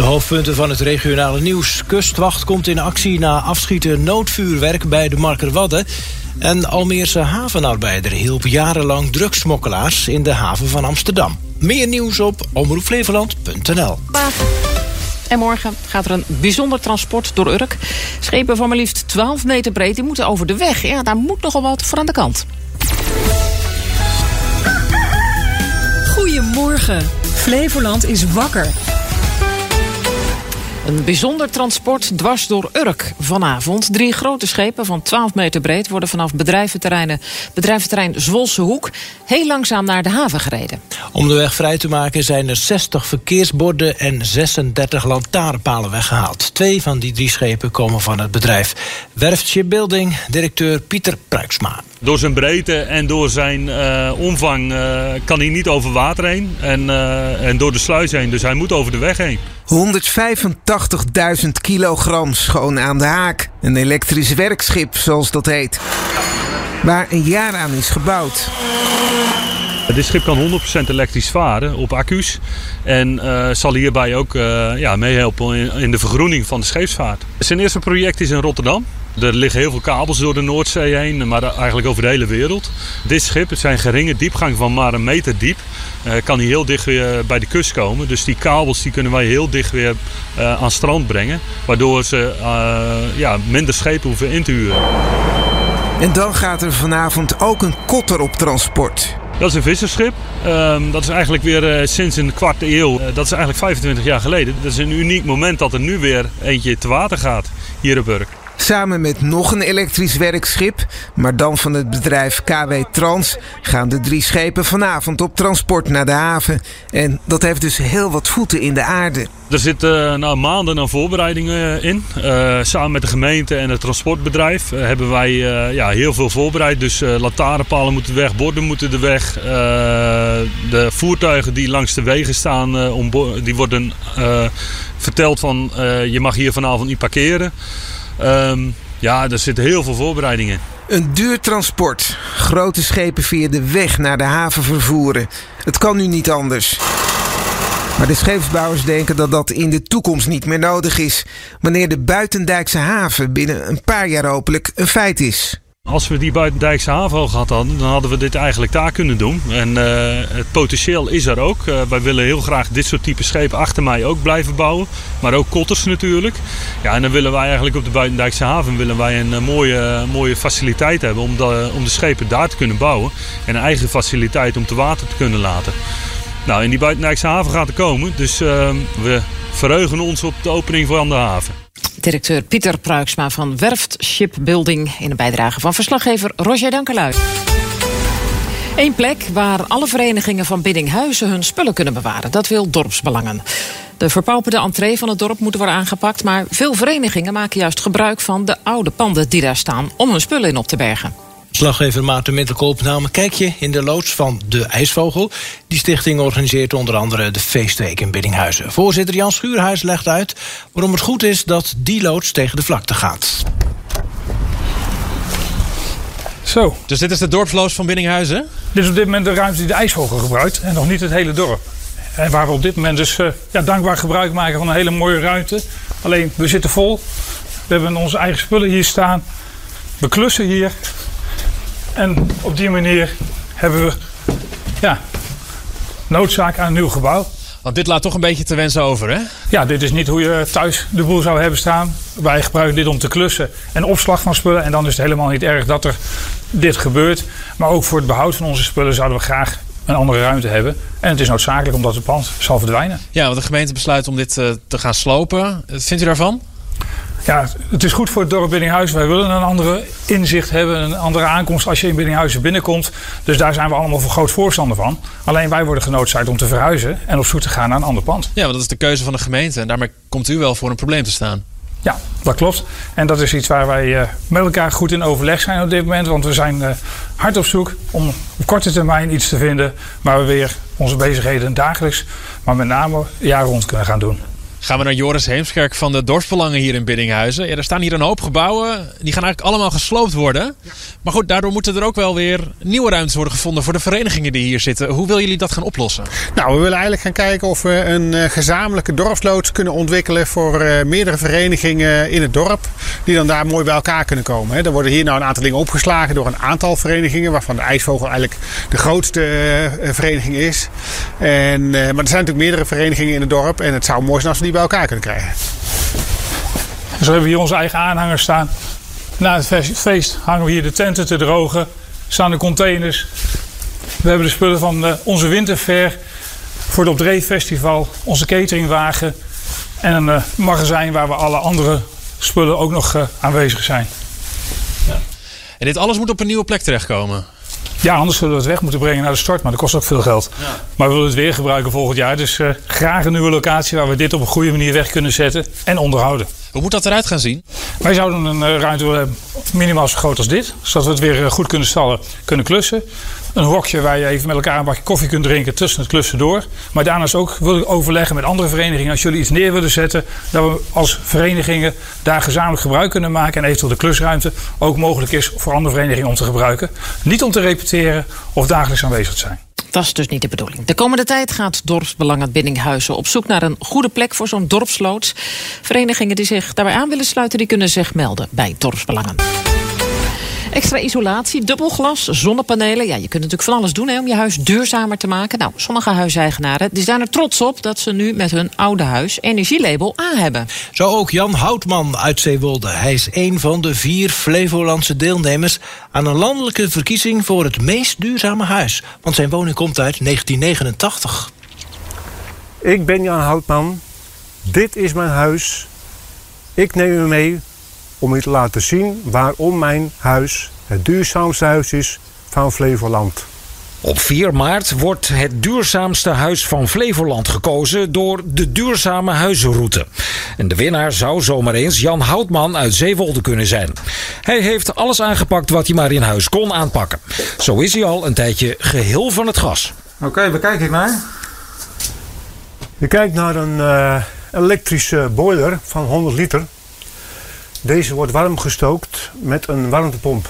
De hoofdpunten van het regionale nieuws. Kustwacht komt in actie na afschieten noodvuurwerk bij de Markerwadden. En Almeerse havenarbeider hielp jarenlang drugsmokkelaars in de haven van Amsterdam. Meer nieuws op omroepflevoland.nl. En morgen gaat er een bijzonder transport door Urk. Schepen van maar liefst 12 meter breed die moeten over de weg. Ja, daar moet nogal wat voor aan de kant. Goedemorgen. Flevoland is wakker. Een bijzonder transport dwars door Urk vanavond. Drie grote schepen van 12 meter breed worden vanaf bedrijventerreinen, bedrijventerrein Zwolse Hoek heel langzaam naar de haven gereden. Om de weg vrij te maken zijn er 60 verkeersborden en 36 lantaarnpalen weggehaald. Twee van die drie schepen komen van het bedrijf Werft Shipbuilding, directeur Pieter Pruiksma. Door zijn breedte en door zijn uh, omvang uh, kan hij niet over water heen en, uh, en door de sluis heen. Dus hij moet over de weg heen. 185.000 kilogram schoon aan de haak. Een elektrisch werkschip, zoals dat heet. Waar een jaar aan is gebouwd. Dit schip kan 100% elektrisch varen op accu's. En uh, zal hierbij ook uh, ja, meehelpen in, in de vergroening van de scheepsvaart. Zijn eerste project is in Rotterdam. Er liggen heel veel kabels door de Noordzee heen, maar eigenlijk over de hele wereld. Dit schip, het zijn geringe diepgang van maar een meter diep, uh, kan hier heel dicht weer bij de kust komen. Dus die kabels die kunnen wij heel dicht weer uh, aan strand brengen, waardoor ze ja, minder schepen hoeven in te huren. En dan gaat er vanavond ook een kotter op transport. Dat is een visserschip. Um, dat is eigenlijk weer uh, sinds een kwarte eeuw. Uh, dat is eigenlijk 25 jaar geleden. Dat is een uniek moment dat er nu weer eentje te water gaat hier op Urk. Samen met nog een elektrisch werkschip, maar dan van het bedrijf KW Trans, gaan de drie schepen vanavond op transport naar de haven. En dat heeft dus heel wat voeten in de aarde. Er zitten uh, nou, maanden aan voorbereidingen in. Uh, samen met de gemeente en het transportbedrijf hebben wij ja, heel veel voorbereid. Dus lantaarnpalen moeten weg, borden moeten de weg. de voertuigen die langs de wegen staan, die worden verteld van je mag hier vanavond niet parkeren. Um, ja, er zitten heel veel voorbereidingen. Een duur transport. Grote schepen via de weg naar de haven vervoeren. Het kan nu niet anders. Maar de scheepsbouwers denken dat dat in de toekomst niet meer nodig is. Wanneer de buitendijkse haven binnen een paar jaar hopelijk een feit is. Als we die buitendijkse haven al gehad hadden, dan hadden we dit eigenlijk daar kunnen doen. En uh, het potentieel is er ook. Uh, wij willen heel graag dit soort type schepen achter mij ook blijven bouwen. Maar ook kotters natuurlijk. Ja, en dan willen wij eigenlijk op de buitendijkse haven willen wij een uh, mooie, mooie faciliteit hebben om de, om de schepen daar te kunnen bouwen. En een eigen faciliteit om te water te kunnen laten. Nou, in die buitendijkse haven gaat er komen. Dus we verheugen ons op de opening van de haven. Directeur Pieter Pruiksma van Werft Shipbuilding... in een bijdrage van verslaggever Roger Dankelui. Eén plek waar alle verenigingen van Biddinghuizen hun spullen kunnen bewaren. Dat wil Dorpsbelangen. De verpauperde entree van het dorp moet worden aangepakt... maar veel verenigingen maken juist gebruik van de oude panden die daar staan... om hun spullen in op te bergen. Slaggever Maarten Middelkoop nam een kijkje in de loods van De IJsvogel. Die stichting organiseert onder andere de feestweek in Biddinghuizen. Voorzitter Jan Schuurhuis legt uit waarom het goed is dat die loods tegen de vlakte gaat. Zo. Dus dit is de dorpsloos van Biddinghuizen? Dit is op dit moment de ruimte die de IJsvogel gebruikt en nog niet het hele dorp. En waar we op dit moment dus uh, ja, dankbaar gebruik maken van een hele mooie ruimte. Alleen, we zitten vol. We hebben onze eigen spullen hier staan. We klussen hier. En op die manier hebben we ja, noodzaak aan een nieuw gebouw. Want dit laat toch een beetje te wensen over, hè? Ja, dit is niet hoe je thuis de boel zou hebben staan. Wij gebruiken dit om te klussen en opslag van spullen. En dan is het helemaal niet erg dat er dit gebeurt. Maar ook voor het behoud van onze spullen zouden we graag een andere ruimte hebben. En het is noodzakelijk omdat het pand zal verdwijnen. Ja, want de gemeente besluit om dit uh, te gaan slopen. Wat vindt u daarvan? Ja, het is goed voor het dorp Biddinghuizen. Wij willen een andere inzicht hebben, een andere aankomst als je in Biddinghuizen binnenkomt. Dus daar zijn we allemaal voor groot voorstander van. Alleen wij worden genoodzaakt om te verhuizen en op zoek te gaan naar een ander pand. Ja, want dat is de keuze van de gemeente en daarmee komt u wel voor een probleem te staan. Ja, dat klopt. En dat is iets waar wij uh, met elkaar goed in overleg zijn op dit moment. Want we zijn uh, hard op zoek om op korte termijn iets te vinden waar we weer onze bezigheden dagelijks, maar met name jaar rond kunnen gaan doen. Gaan we naar Joris Heemskerk van de Dorpsbelangen hier in Biddinghuizen. Ja, er staan hier een hoop gebouwen. Die gaan eigenlijk allemaal gesloopt worden. Maar goed, daardoor moeten er ook wel weer nieuwe ruimtes worden gevonden voor de verenigingen die hier zitten. Hoe willen jullie dat gaan oplossen? Nou, we willen eigenlijk gaan kijken of we een uh, gezamenlijke dorpsloods kunnen ontwikkelen voor uh, meerdere verenigingen in het dorp. Die dan daar mooi bij elkaar kunnen komen. Hè. Er worden hier nou een aantal dingen opgeslagen door een aantal verenigingen. Waarvan de IJsvogel eigenlijk de grootste uh, vereniging is. En, maar er zijn natuurlijk meerdere verenigingen in het dorp. En het zou mooi zijn als we die bij elkaar kunnen krijgen. Dus we hebben hier onze eigen aanhangers staan. Na het feest hangen we hier de tenten te drogen. Staan de containers. We hebben de spullen van uh, onze winterfair voor het Op Festival. Onze cateringwagen. En een uh, magazijn waar we alle andere spullen ook nog uh, aanwezig zijn. Ja. En dit alles moet op een nieuwe plek terechtkomen? Ja, anders zullen we het weg moeten brengen naar de stort, maar dat kost ook veel geld. Ja. Maar we willen het weer gebruiken volgend jaar. Dus uh, graag een nieuwe locatie waar we dit op een goede manier weg kunnen zetten en onderhouden. Hoe moet dat eruit gaan zien? Wij zouden een uh, ruimte willen hebben minimaal zo groot als dit. Zodat we het weer uh, goed kunnen stallen, kunnen klussen. Een hokje waar je even met elkaar een bakje koffie kunt drinken tussen het klussen door. Maar daarnaast ook wil ik overleggen met andere verenigingen. Als jullie iets neer willen zetten, dat we als verenigingen daar gezamenlijk gebruik kunnen maken. En eventueel de klusruimte ook mogelijk is voor andere verenigingen om te gebruiken. Niet om te repeteren of dagelijks aanwezig te zijn. Dat is dus niet de bedoeling. De komende tijd gaat Dorpsbelang Binninghuizen op zoek naar een goede plek voor zo'n dorpsloods. Verenigingen die zich daarbij aan willen sluiten, die kunnen zich melden bij Dorpsbelangen. Extra isolatie, dubbelglas, zonnepanelen. Ja, je kunt natuurlijk van alles doen hè, om je huis duurzamer te maken. Nou, sommige huiseigenaren die zijn er trots op dat ze nu met hun oude huis energielabel A hebben. Zo ook Jan Houtman uit Zeewolde. Hij is een van de vier Flevolandse deelnemers aan een landelijke verkiezing voor het meest duurzame huis. Want zijn woning komt uit 1989. Ik ben Jan Houtman. Dit is mijn huis. Ik neem u mee om u te laten zien waarom mijn huis het duurzaamste huis is van Flevoland. Op 4 maart wordt het duurzaamste huis van Flevoland gekozen door de duurzame huizenroute. En de winnaar zou zomaar eens Jan Houtman uit Zeewolde kunnen zijn. Hij heeft alles aangepakt wat hij maar in huis kon aanpakken. Zo is hij al een tijdje geheel van het gas. Oké, okay, waar kijk ik naar? Je kijkt naar een uh, elektrische boiler van 100 liter. Deze wordt warm gestookt met een warmtepomp.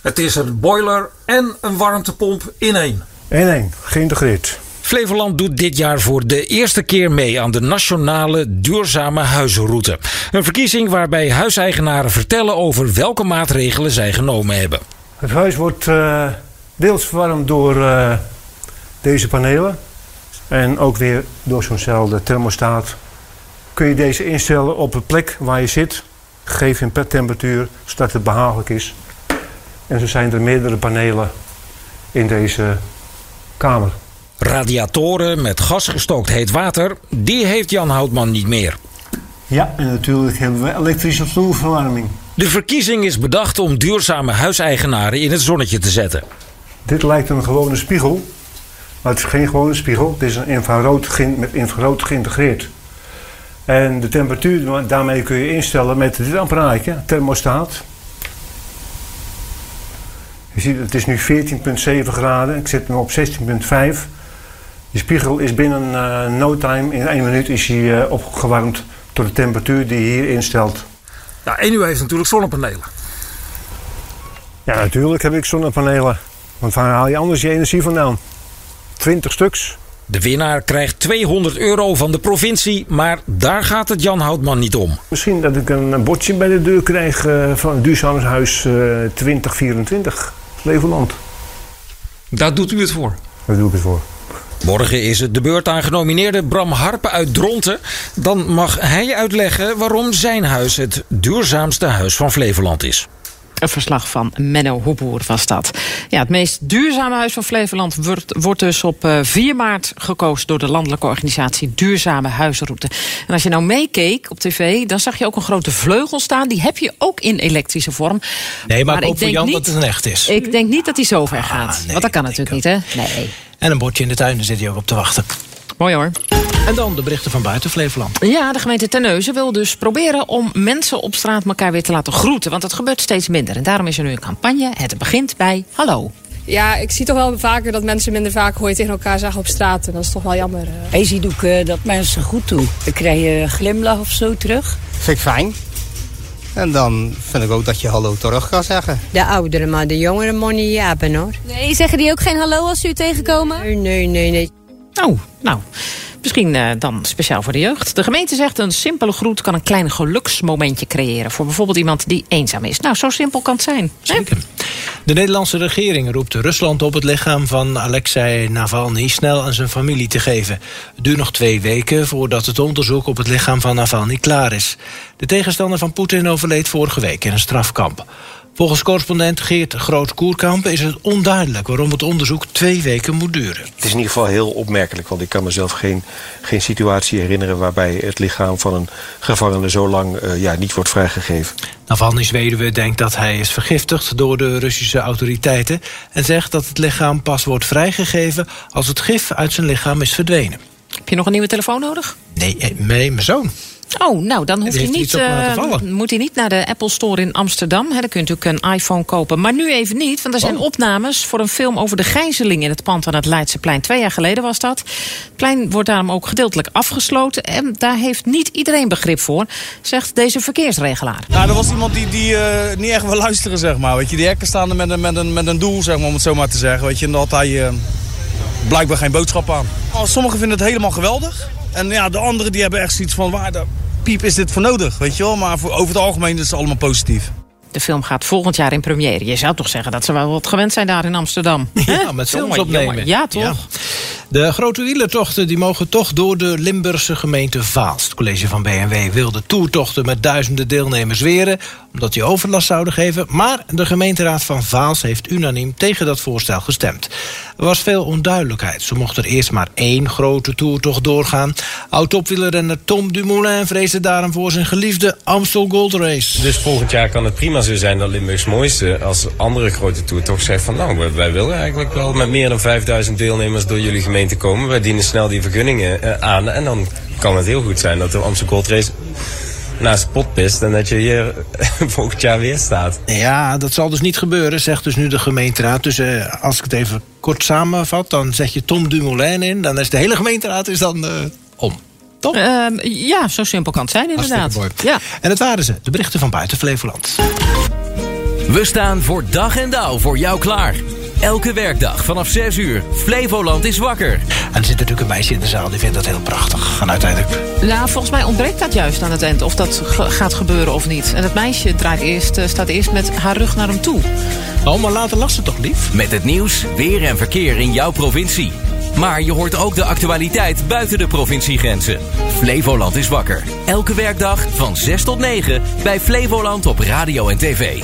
Het is een boiler en een warmtepomp in één. In één, geïntegreerd. Flevoland doet dit jaar voor de eerste keer mee aan de Nationale Duurzame Huizenroute. Een verkiezing waarbij huiseigenaren vertellen over welke maatregelen zij genomen hebben. Het huis wordt uh, deels verwarmd door uh, deze panelen. En ook weer door zo'nzelfde thermostaat. Kun je deze instellen op de plek waar je zit. Geef een temperatuur zodat het behagelijk is. En zo zijn er meerdere panelen in deze kamer. Radiatoren met gasgestookt heet water, die heeft Jan Houtman niet meer. Ja, en natuurlijk hebben we elektrische vloerverwarming. De verkiezing is bedacht om duurzame huiseigenaren in het zonnetje te zetten. Dit lijkt een gewone spiegel, maar het is geen gewone spiegel. Het is een infrarood, met infrarood geïntegreerd. En de temperatuur, daarmee kun je instellen met dit apparaatje, thermostaat. Je ziet, het is nu 14,7 graden. Ik zit nu op 16,5. Die spiegel is binnen uh, no time, in één minuut, is hij uh, opgewarmd tot de temperatuur die je hier instelt. Ja, en u heeft natuurlijk zonnepanelen. Ja, natuurlijk heb ik zonnepanelen. Want waar haal je anders je energie vandaan? 20 stuks. De winnaar krijgt 200 euro van de provincie, maar daar gaat het Jan Houtman niet om. Misschien dat ik een bordje bij de deur krijg uh, van Duurzaamhuis uh, 2024, Flevoland. Daar doet u het voor? Daar doe ik het voor. Morgen is het de beurt aan genomineerde Bram Harpen uit Dronten. Dan mag hij uitleggen waarom zijn huis het duurzaamste huis van Flevoland is. Een verslag van Menno Hoeboer was dat. Ja, het meest duurzame huis van Flevoland wordt, wordt dus op 4 eh, maart gekozen door de landelijke organisatie Duurzame Huizenroute. En als je nou meekeek op tv, dan zag je ook een grote vleugel staan. Die heb je ook in elektrische vorm. Nee, maar, maar ik hoop voor Jan niet, dat het een echt is. Ik denk niet dat hij zo ver ah, gaat. nee, Want dat kan natuurlijk niet, hè? Nee. En een bordje in de tuin, daar zit hij ook op te wachten. Mooi hoor. En dan de berichten van buiten Flevoland. Ja, de gemeente Terneuzen wil dus proberen om mensen op straat elkaar weer te laten groeten. Want dat gebeurt steeds minder. En daarom is er nu een campagne. Het begint bij Hallo. Ja, ik zie toch wel vaker dat mensen minder vaak hooi tegen elkaar zeggen op straat. En dat is toch wel jammer. Hij ziet ook uh, dat mensen goed doen. Dan krijg je een glimlach of zo terug. Vind ik fijn. En dan vind ik ook dat je hallo terug kan zeggen. De ouderen, maar de jongeren moet niet hebben hoor. Nee, zeggen die ook geen hallo als ze u tegenkomen? Nee, nee, nee. nee. Oh, nou. Misschien uh, dan speciaal voor de jeugd. De gemeente zegt een simpele groet kan een klein geluksmomentje creëren. Voor bijvoorbeeld iemand die eenzaam is. Nou, zo simpel kan het zijn. Zeker. De Nederlandse regering roept Rusland op het lichaam van Alexei Navalny snel aan zijn familie te geven. Het duurt nog twee weken voordat het onderzoek op het lichaam van Navalny klaar is. De tegenstander van Poetin overleed vorige week in een strafkamp. Volgens correspondent Geert Groot-Koerkamp is het onduidelijk waarom het onderzoek twee weken moet duren. Het is in ieder geval heel opmerkelijk, want ik kan mezelf geen, geen situatie herinneren waarbij het lichaam van een gevangene zo lang uh, ja, niet wordt vrijgegeven. Navalny's weduwe denkt dat hij is vergiftigd door de Russische autoriteiten en zegt dat het lichaam pas wordt vrijgegeven als het gif uit zijn lichaam is verdwenen. Heb je nog een nieuwe telefoon nodig? Nee, nee mijn zoon. Oh, nou, dan hoeft hij niet, uh, moet hij niet naar de Apple Store in Amsterdam. He, dan kunt u een iPhone kopen. Maar nu even niet, want er zijn oh. opnames voor een film over de gijzeling in het pand aan het Leidseplein. Twee jaar geleden was dat. Het plein wordt daarom ook gedeeltelijk afgesloten. En daar heeft niet iedereen begrip voor, zegt deze verkeersregelaar. Nou, er was iemand die, die uh, niet echt wil luisteren, zeg maar. Weet je, die hekken staan er met een, met een, met een doel, zeg maar, om het zo maar te zeggen. Weet je, en dat hij uh, blijkbaar geen boodschap aan. Oh, sommigen vinden het helemaal geweldig. En ja, de anderen die hebben echt zoiets van... Waar de piep is dit voor nodig, weet je wel. Maar voor, over het algemeen is het allemaal positief. De film gaat volgend jaar in première. Je zou toch zeggen dat ze wel wat gewend zijn daar in Amsterdam? Ja, met films opnemen. Ja, toch? De grote wielertochten die mogen toch door de Limburgse gemeente Vaals. Het college van BMW wil de toertochten met duizenden deelnemers weren... omdat die overlast zouden geven. Maar de gemeenteraad van Vaals heeft unaniem tegen dat voorstel gestemd. Er was veel onduidelijkheid. Zo mocht er eerst maar één grote toertocht doorgaan. Oud-topwielerrenner Tom Dumoulin vreesde daarom voor zijn geliefde Amstel Gold Race. Dus volgend jaar kan het prima zo zijn dat Limburgs mooiste... als andere grote toertocht zegt van... nou, wij willen eigenlijk wel met meer dan 5000 deelnemers door jullie gemeente te komen. Wij dienen snel die vergunningen uh, aan. En dan kan het heel goed zijn dat de Amsterdam Gold Race naast pot pist en dat je hier volgend jaar weer staat. Ja, dat zal dus niet gebeuren, zegt dus nu de gemeenteraad. Dus uh, als ik het even kort samenvat, dan zet je Tom Dumoulin in. Dan is de hele gemeenteraad is dan uh, om. Toch? Uh, ja, zo simpel kan het zijn inderdaad. Ja. En het waren ze, de berichten van buiten Flevoland. We staan voor dag en dauw voor jou klaar. Elke werkdag vanaf 6 uur. Flevoland is wakker. En er zit natuurlijk een meisje in de zaal die vindt dat heel prachtig. En uiteindelijk... Nou, volgens mij ontbreekt dat juist aan het eind. Of dat gaat gebeuren of niet. En het meisje draait eerst, uh, staat eerst met haar rug naar hem toe. Oh, maar later las ze toch lief? Met het nieuws, weer en verkeer in jouw provincie. Maar je hoort ook de actualiteit buiten de provinciegrenzen. Flevoland is wakker. Elke werkdag van 6 tot 9 bij Flevoland op radio en tv.